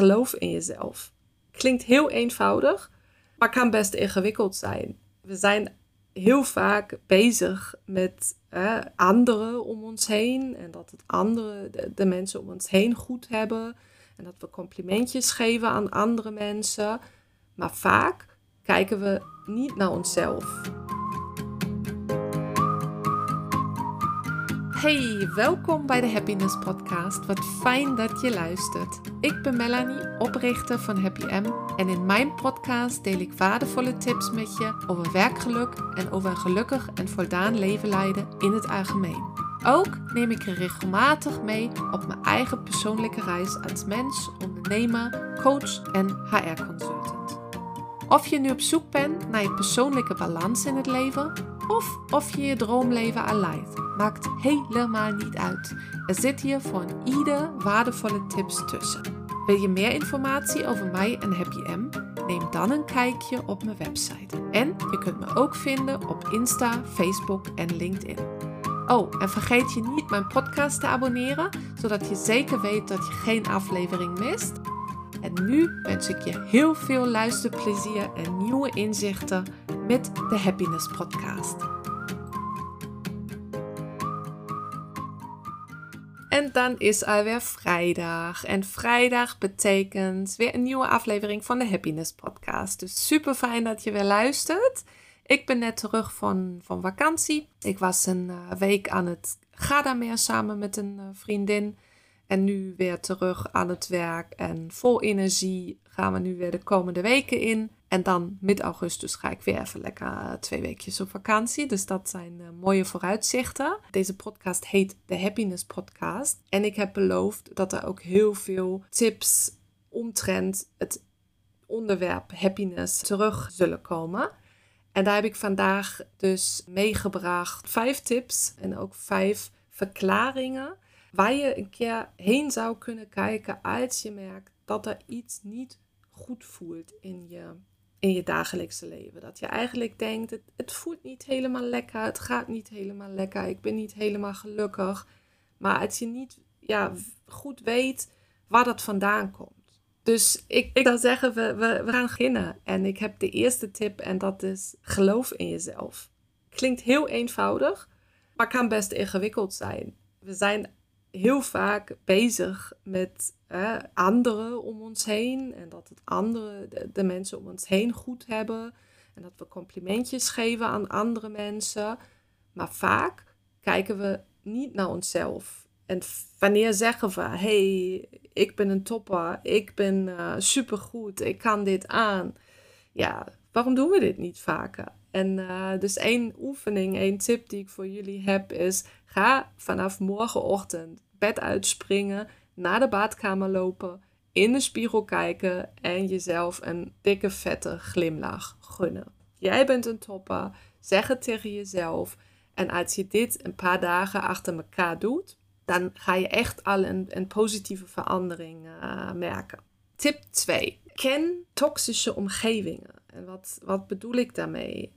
Geloof in jezelf. Klinkt heel eenvoudig, maar kan best ingewikkeld zijn. We zijn heel vaak bezig met anderen om ons heen en dat het andere, de, de mensen om ons heen goed hebben en dat we complimentjes geven aan andere mensen. Maar vaak kijken we niet naar onszelf. Hey, welkom bij de Happiness Podcast. Wat fijn dat je luistert. Ik ben Melanie, oprichter van Happy M. En in mijn podcast deel ik waardevolle tips met je over werkgeluk en over een gelukkig en voldaan leven leiden in het algemeen. Ook neem ik je regelmatig mee op mijn eigen persoonlijke reis als mens, ondernemer, coach en HR-consultant. Of je nu op zoek bent naar je persoonlijke balans in het leven, of of je je droomleven al Maakt helemaal niet uit. Er zit hier voor ieder waardevolle tips tussen. Wil je meer informatie over mij en Happy M? Neem dan een kijkje op mijn website. En je kunt me ook vinden op Insta, Facebook en LinkedIn. Oh, en vergeet je niet mijn podcast te abonneren, zodat je zeker weet dat je geen aflevering mist. En nu wens ik je heel veel luisterplezier en nieuwe inzichten met de Happiness Podcast. En dan is alweer vrijdag. En vrijdag betekent weer een nieuwe aflevering van de Happiness Podcast. Dus super fijn dat je weer luistert. Ik ben net terug van, van vakantie. Ik was een eh, week aan het Gadameer samen met een uh, vriendin. En nu weer terug aan het werk. En vol energie gaan we nu weer de komende weken in. En dan mid-augustus ga ik weer even lekker eh, twee weekjes op vakantie. Dus dat zijn uh, mooie vooruitzichten. Deze podcast heet de Happiness Podcast. En ik heb beloofd dat er ook heel veel tips omtrent het onderwerp happiness terug zullen komen. En daar heb ik vandaag dus meegebracht vijf tips en ook vijf verklaringen waar je een keer heen zou kunnen kijken als je merkt dat er iets niet goed voelt in je in je dagelijkse leven. Dat je eigenlijk denkt, het, het voelt niet helemaal lekker, het gaat niet helemaal lekker, ik ben niet helemaal gelukkig. Maar als je niet ja, goed weet waar dat vandaan komt. Dus ik, ik zou zeggen, we, we, we gaan beginnen. En ik heb de eerste tip en dat is geloof in jezelf. Klinkt heel eenvoudig, maar kan best ingewikkeld zijn. We zijn heel vaak bezig met anderen om ons heen. En dat het andere, de, mensen om ons heen goed hebben. En dat we complimentjes geven aan andere mensen. Maar vaak kijken we niet naar onszelf. En wanneer zeggen we, hey, ik ben een topper, ik ben uh, supergoed, ik kan dit aan. Ja, waarom doen we dit niet vaker? En uh, dus één oefening, één tip die ik voor jullie heb is, ga vanaf morgenochtend bed uitspringen naar de badkamer lopen, in de spiegel kijken en jezelf een dikke vette glimlach gunnen. Jij bent een topper, zeg het tegen jezelf. En als je dit een paar dagen achter elkaar doet, dan ga je echt al een, een positieve verandering uh, merken. Tip 2. Ken toxische omgevingen. En wat, wat bedoel ik daarmee?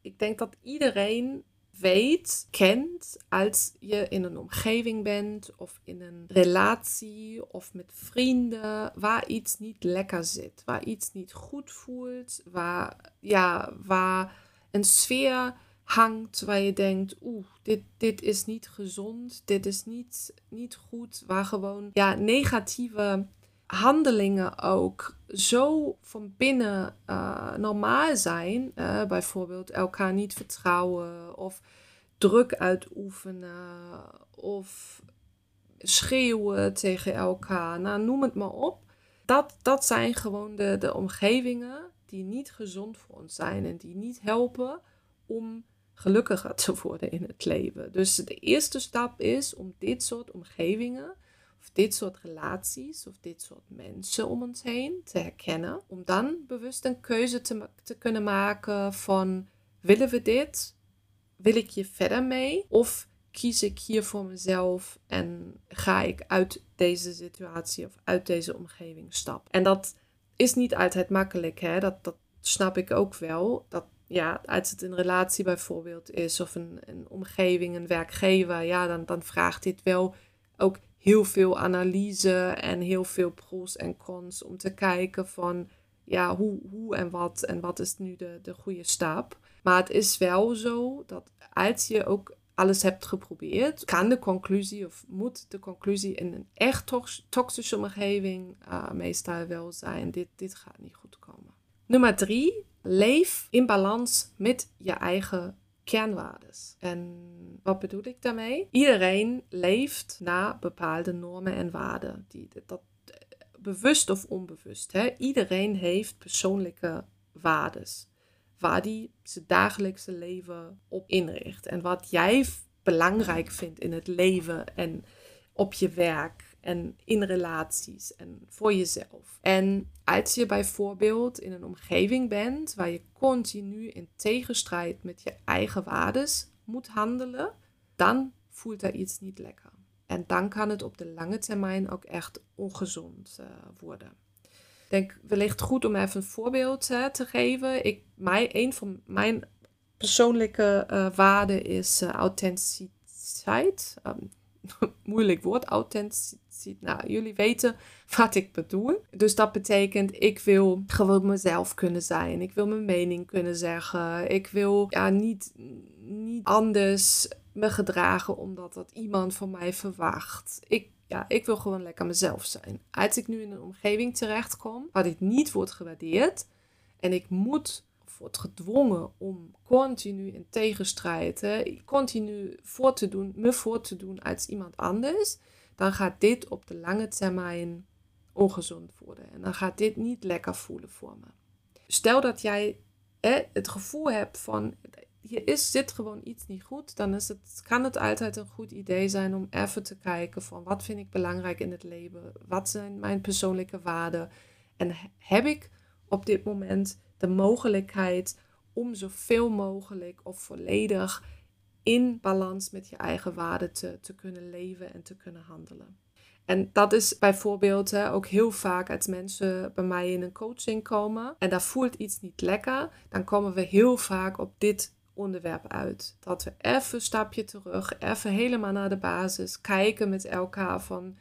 Ik denk dat iedereen weet, kent als je in een omgeving bent of in een relatie of met vrienden waar iets niet lekker zit, waar iets niet goed voelt, waar, ja, waar een sfeer hangt waar je denkt, oeh, dit, dit is niet gezond, dit is niet, niet goed, waar gewoon ja, negatieve handelingen ook zo van binnen uh, normaal zijn. Uh, bijvoorbeeld elkaar niet vertrouwen of druk uitoefenen of schreeuwen tegen elkaar. Nou, noem het maar op. Dat, dat zijn gewoon de, de omgevingen die niet gezond voor ons zijn en die niet helpen om gelukkiger te worden in het leven. Dus de eerste stap is om dit soort omgevingen of dit soort relaties of dit soort mensen om ons heen te herkennen. Om dan bewust een keuze te, te kunnen maken van willen we dit? Wil ik hier verder mee? Of kies ik hier voor mezelf en ga ik uit deze situatie of uit deze omgeving stappen? En dat is niet altijd makkelijk, hè? Dat, dat snap ik ook wel. Dat ja, als het een relatie bijvoorbeeld is of een, een omgeving, een werkgever, ja, dan, dan vraagt dit wel ook heel veel analyse en heel veel pros en cons om te kijken van ja, hoe, hoe en wat en wat is nu de, de goede stap. Maar het is wel zo dat als je ook alles hebt geprobeerd, kan de conclusie of moet de conclusie in een echt toxische omgeving uh, meestal wel zijn: dit, dit gaat niet goed komen. Nummer drie, leef in balans met je eigen kernwaardes. En wat bedoel ik daarmee? Iedereen leeft naar bepaalde normen en waarden. Die, dat, bewust of onbewust. Hè? Iedereen heeft persoonlijke waardes. Waar die zijn dagelijkse leven op inricht. En wat jij belangrijk vindt in het leven en op je werk en in relaties en voor jezelf. En als je bijvoorbeeld in een omgeving bent waar je continu in tegenstrijd met je eigen waardes moet handelen, dan voelt er iets niet lekker. En dan kan het op de lange termijn ook echt ongezond uh, worden. Ik denk wellicht goed om even een voorbeeld uh, te geven. Ik, mij, een van mijn persoonlijke uh, waarden is authenticiteit. Um, moeilijk woord, authenticiteit. Nou, jullie weten wat ik bedoel. Dus dat betekent, ik wil gewoon mezelf kunnen zijn. Ik wil mijn mening kunnen zeggen. Ik wil ja, niet, niet anders me gedragen omdat dat iemand van mij verwacht. Ik, ja, ik wil gewoon lekker mezelf zijn. Als ik nu in een omgeving terechtkom waar dit niet wordt gewaardeerd en ik moet of word gedwongen om continu in tegenstrijd, hè, continu voor te doen, me voor te doen als iemand anders, dan gaat dit op de lange termijn ongezond worden. En dan gaat dit niet lekker voelen voor me. Stel dat jij hè, het gevoel hebt van hier is, zit gewoon iets niet goed, dan is het, kan het altijd een goed idee zijn om even te kijken van wat vind ik belangrijk in het leven? Wat zijn mijn persoonlijke waarden? En heb ik op dit moment de mogelijkheid om zoveel mogelijk of volledig in balans met je eigen waarden te, te kunnen leven en te kunnen handelen? En dat is bijvoorbeeld hè, ook heel vaak als mensen bij mij in een coaching komen en daar voelt iets niet lekker, dan komen we heel vaak op dit onderwerp uit. Dat we even een stapje terug, even helemaal naar de basis, kijken met elkaar van,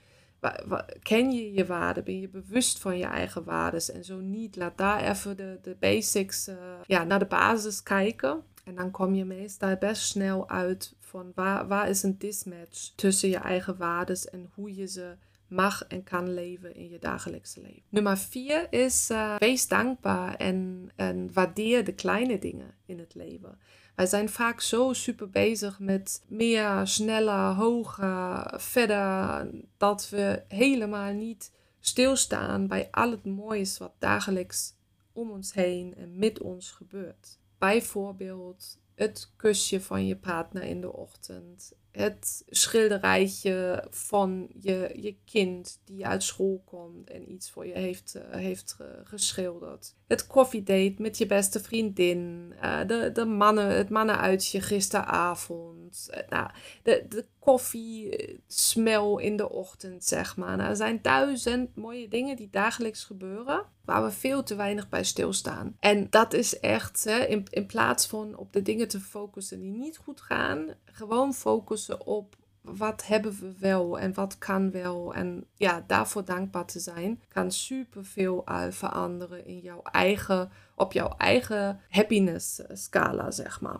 ken je je waarden? Ben je bewust van je eigen waarden? En zo niet, laat daar even de, de basics, uh, ja, naar de basis kijken. En dan kom je meestal best snel uit van waar, waar is een dismatch tussen je eigen waarden en hoe je ze mag en kan leven in je dagelijkse leven. Nummer vier is uh, wees dankbaar en, en waardeer de kleine dingen in het leven. Wij zijn vaak zo super bezig met meer, sneller, hoger, verder, dat we helemaal niet stilstaan bij al het moois wat dagelijks om ons heen en met ons gebeurt. Bijvoorbeeld het kusje van je partner in de ochtend, het schilderijtje van je, je kind die uit school komt en iets voor je heeft, uh, heeft geschilderd. Het koffiedate met je beste vriendin. Uh, de, de mannen, het mannenuitje gisteravond. Uh, nou, de, de koffiesmel in de ochtend, zeg maar. Nou, er zijn duizend mooie dingen die dagelijks gebeuren, waar we veel te weinig bij stilstaan. En dat is echt, hè, in, in plaats van op de dingen te focussen die niet goed gaan, gewoon focussen op wat hebben we wel en wat kan wel. En ja, daarvoor dankbaar te zijn, kan superveel uh, veranderen in jouw eigen, op jouw eigen happiness scala, zeg maar.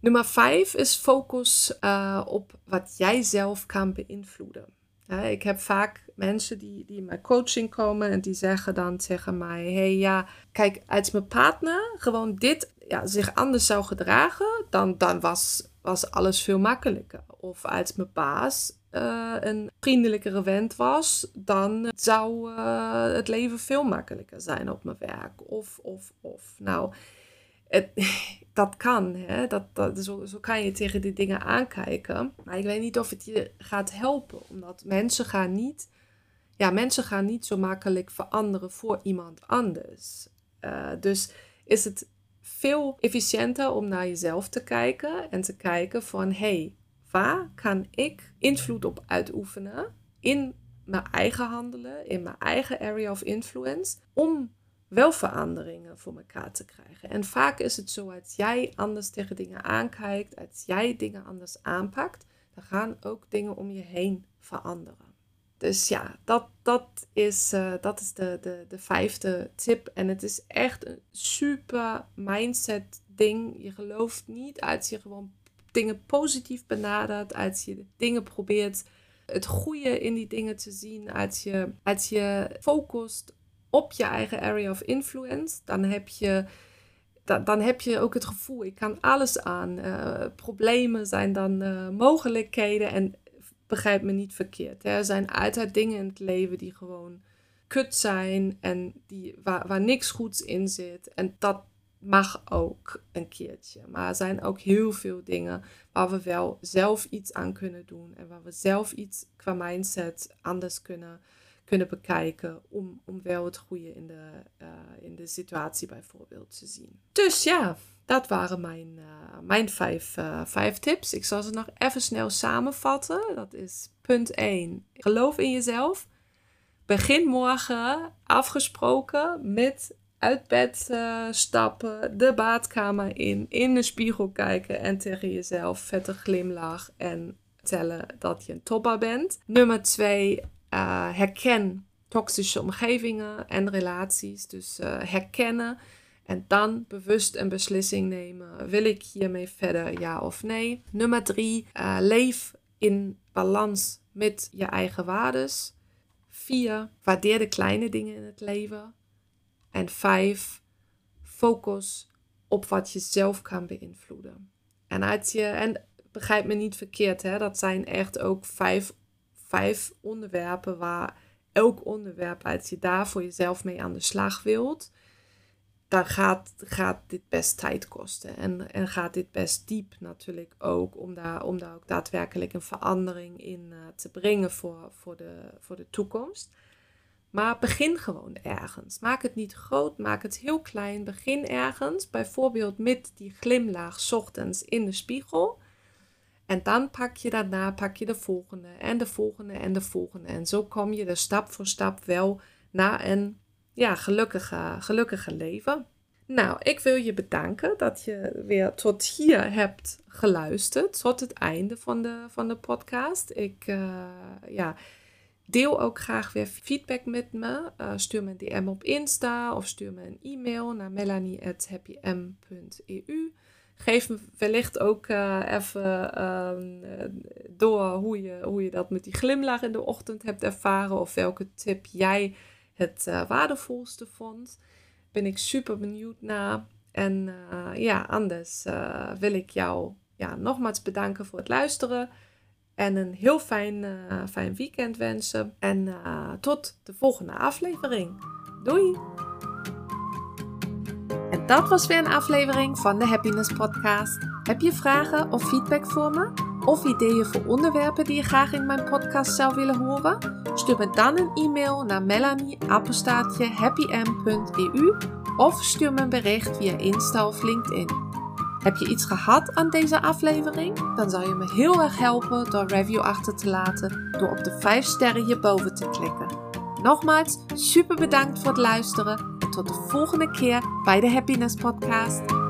Nummer vijf is focus uh, op wat jij zelf kan beïnvloeden. ik heb vaak mensen die, die in mijn coaching komen en die zeggen dan tegen mij: hey, ja, kijk, als mijn partner gewoon dit ja, zich anders zou gedragen, dan, dan was, was alles veel makkelijker. Of als mijn baas uh, een vriendelijkere vent was, dan zou uh, het leven veel makkelijker zijn op mijn werk. Of, of, of. Nou, het, dat kan. Hè? Dat, dat, zo, zo kan je tegen die dingen aankijken. Maar ik weet niet of het je gaat helpen. Omdat mensen gaan niet, ja, mensen gaan niet zo makkelijk veranderen voor iemand anders. Dus is het veel efficiënter om naar jezelf te kijken en te kijken van hey, waar kan ik invloed op uitoefenen in mijn eigen handelen, in mijn eigen area of influence, om wel veranderingen voor elkaar te krijgen. En vaak is het zo, als jij anders tegen dingen aankijkt, als jij dingen anders aanpakt, dan gaan ook dingen om je heen veranderen. Dus ja, dat, dat is, uh, dat is de, de, de vijfde tip. En het is echt een super mindset ding. Je gelooft niet als je gewoon dingen positief benadert, als je dingen probeert het goede in die dingen te zien, als je, als je focust op je eigen area of influence, dan heb je, dan, heb je ook het gevoel, ik kan alles aan. Uh, problemen zijn dan uh, mogelijkheden en begrijp me niet verkeerd. Hè. Er zijn altijd dingen in het leven die gewoon kut zijn en die, waar, waar niks goeds in zit. En dat mag ook een keertje. Maar er zijn ook heel veel dingen waar we wel zelf iets aan kunnen doen. En waar we zelf iets qua mindset anders kunnen, kunnen bekijken. Om, om wel het goede in de, uh, in de situatie bijvoorbeeld te zien. Dus ja, dat waren mijn, uh, mijn vijf, uh, vijf tips. Ik zal ze nog even snel samenvatten. Dat is punt 1. Geloof in jezelf. Begin morgen afgesproken met uit bed stappen, de baadkamer in, in de spiegel kijken en tegen jezelf vette glimlach en tellen dat je een topper bent. Nummer 2. Herken toxische omgevingen en relaties. Dus herkennen en dan bewust een beslissing nemen. Wil ik hiermee verder, ja of nee? Nummer drie, uh, leef in balans met je eigen waardes. Vier, waardeer de kleine dingen in het leven. En vijf, focus op wat je zelf kan beïnvloeden. En, als je, en begrijp me niet verkeerd, hè, dat zijn echt ook vijf, vijf onderwerpen waar elk onderwerp, als je daar voor jezelf mee aan de slag wilt, dan gaat, gaat dit best tijd kosten. En, en gaat dit best diep natuurlijk ook, om daar, om daar ook daadwerkelijk een verandering in uh, te brengen voor, voor, de, voor de toekomst. Maar begin gewoon ergens. Maak het niet groot, maak het heel klein. Begin ergens, bijvoorbeeld met die glimlach ochtends in de spiegel. En dan pak je daarna pak je de volgende en de volgende en de volgende. En zo kom je er stap voor stap wel naar een ja, gelukkige, gelukkige leven. Nou, ik wil je bedanken dat je weer tot hier hebt geluisterd, tot het einde van de, van de podcast. Ik uh, ja, deel ook graag weer feedback met me. Uh, stuur me een DM op Insta of stuur me een e-mail naar melanie.happym.eu. Geef wellicht ook uh, even uh, door hoe je, hoe je dat met die glimlach in de ochtend hebt ervaren of welke tip jij het uh, waardevolste vond. Ben ik super benieuwd naar. En uh, ja, anders wil ik jou ja, nogmaals bedanken voor het luisteren. En een heel fijn, fijn weekend wensen. En tot de volgende aflevering. Doei! Dat was weer een aflevering van de Happiness Podcast. Heb je vragen of feedback voor me? of ideeën voor onderwerpen die je graag in mijn podcast zou willen horen? Stuur me dan een e-mail naar melanie.happym.eu of stuur me een bericht via Insta of LinkedIn. Heb je iets gehad aan deze aflevering? Dan zou je me heel erg helpen door review achter te laten door op de 5 sterren hierboven te klikken. Nogmaals, super bedankt voor het luisteren en tot de volgende keer bij de Happiness Podcast.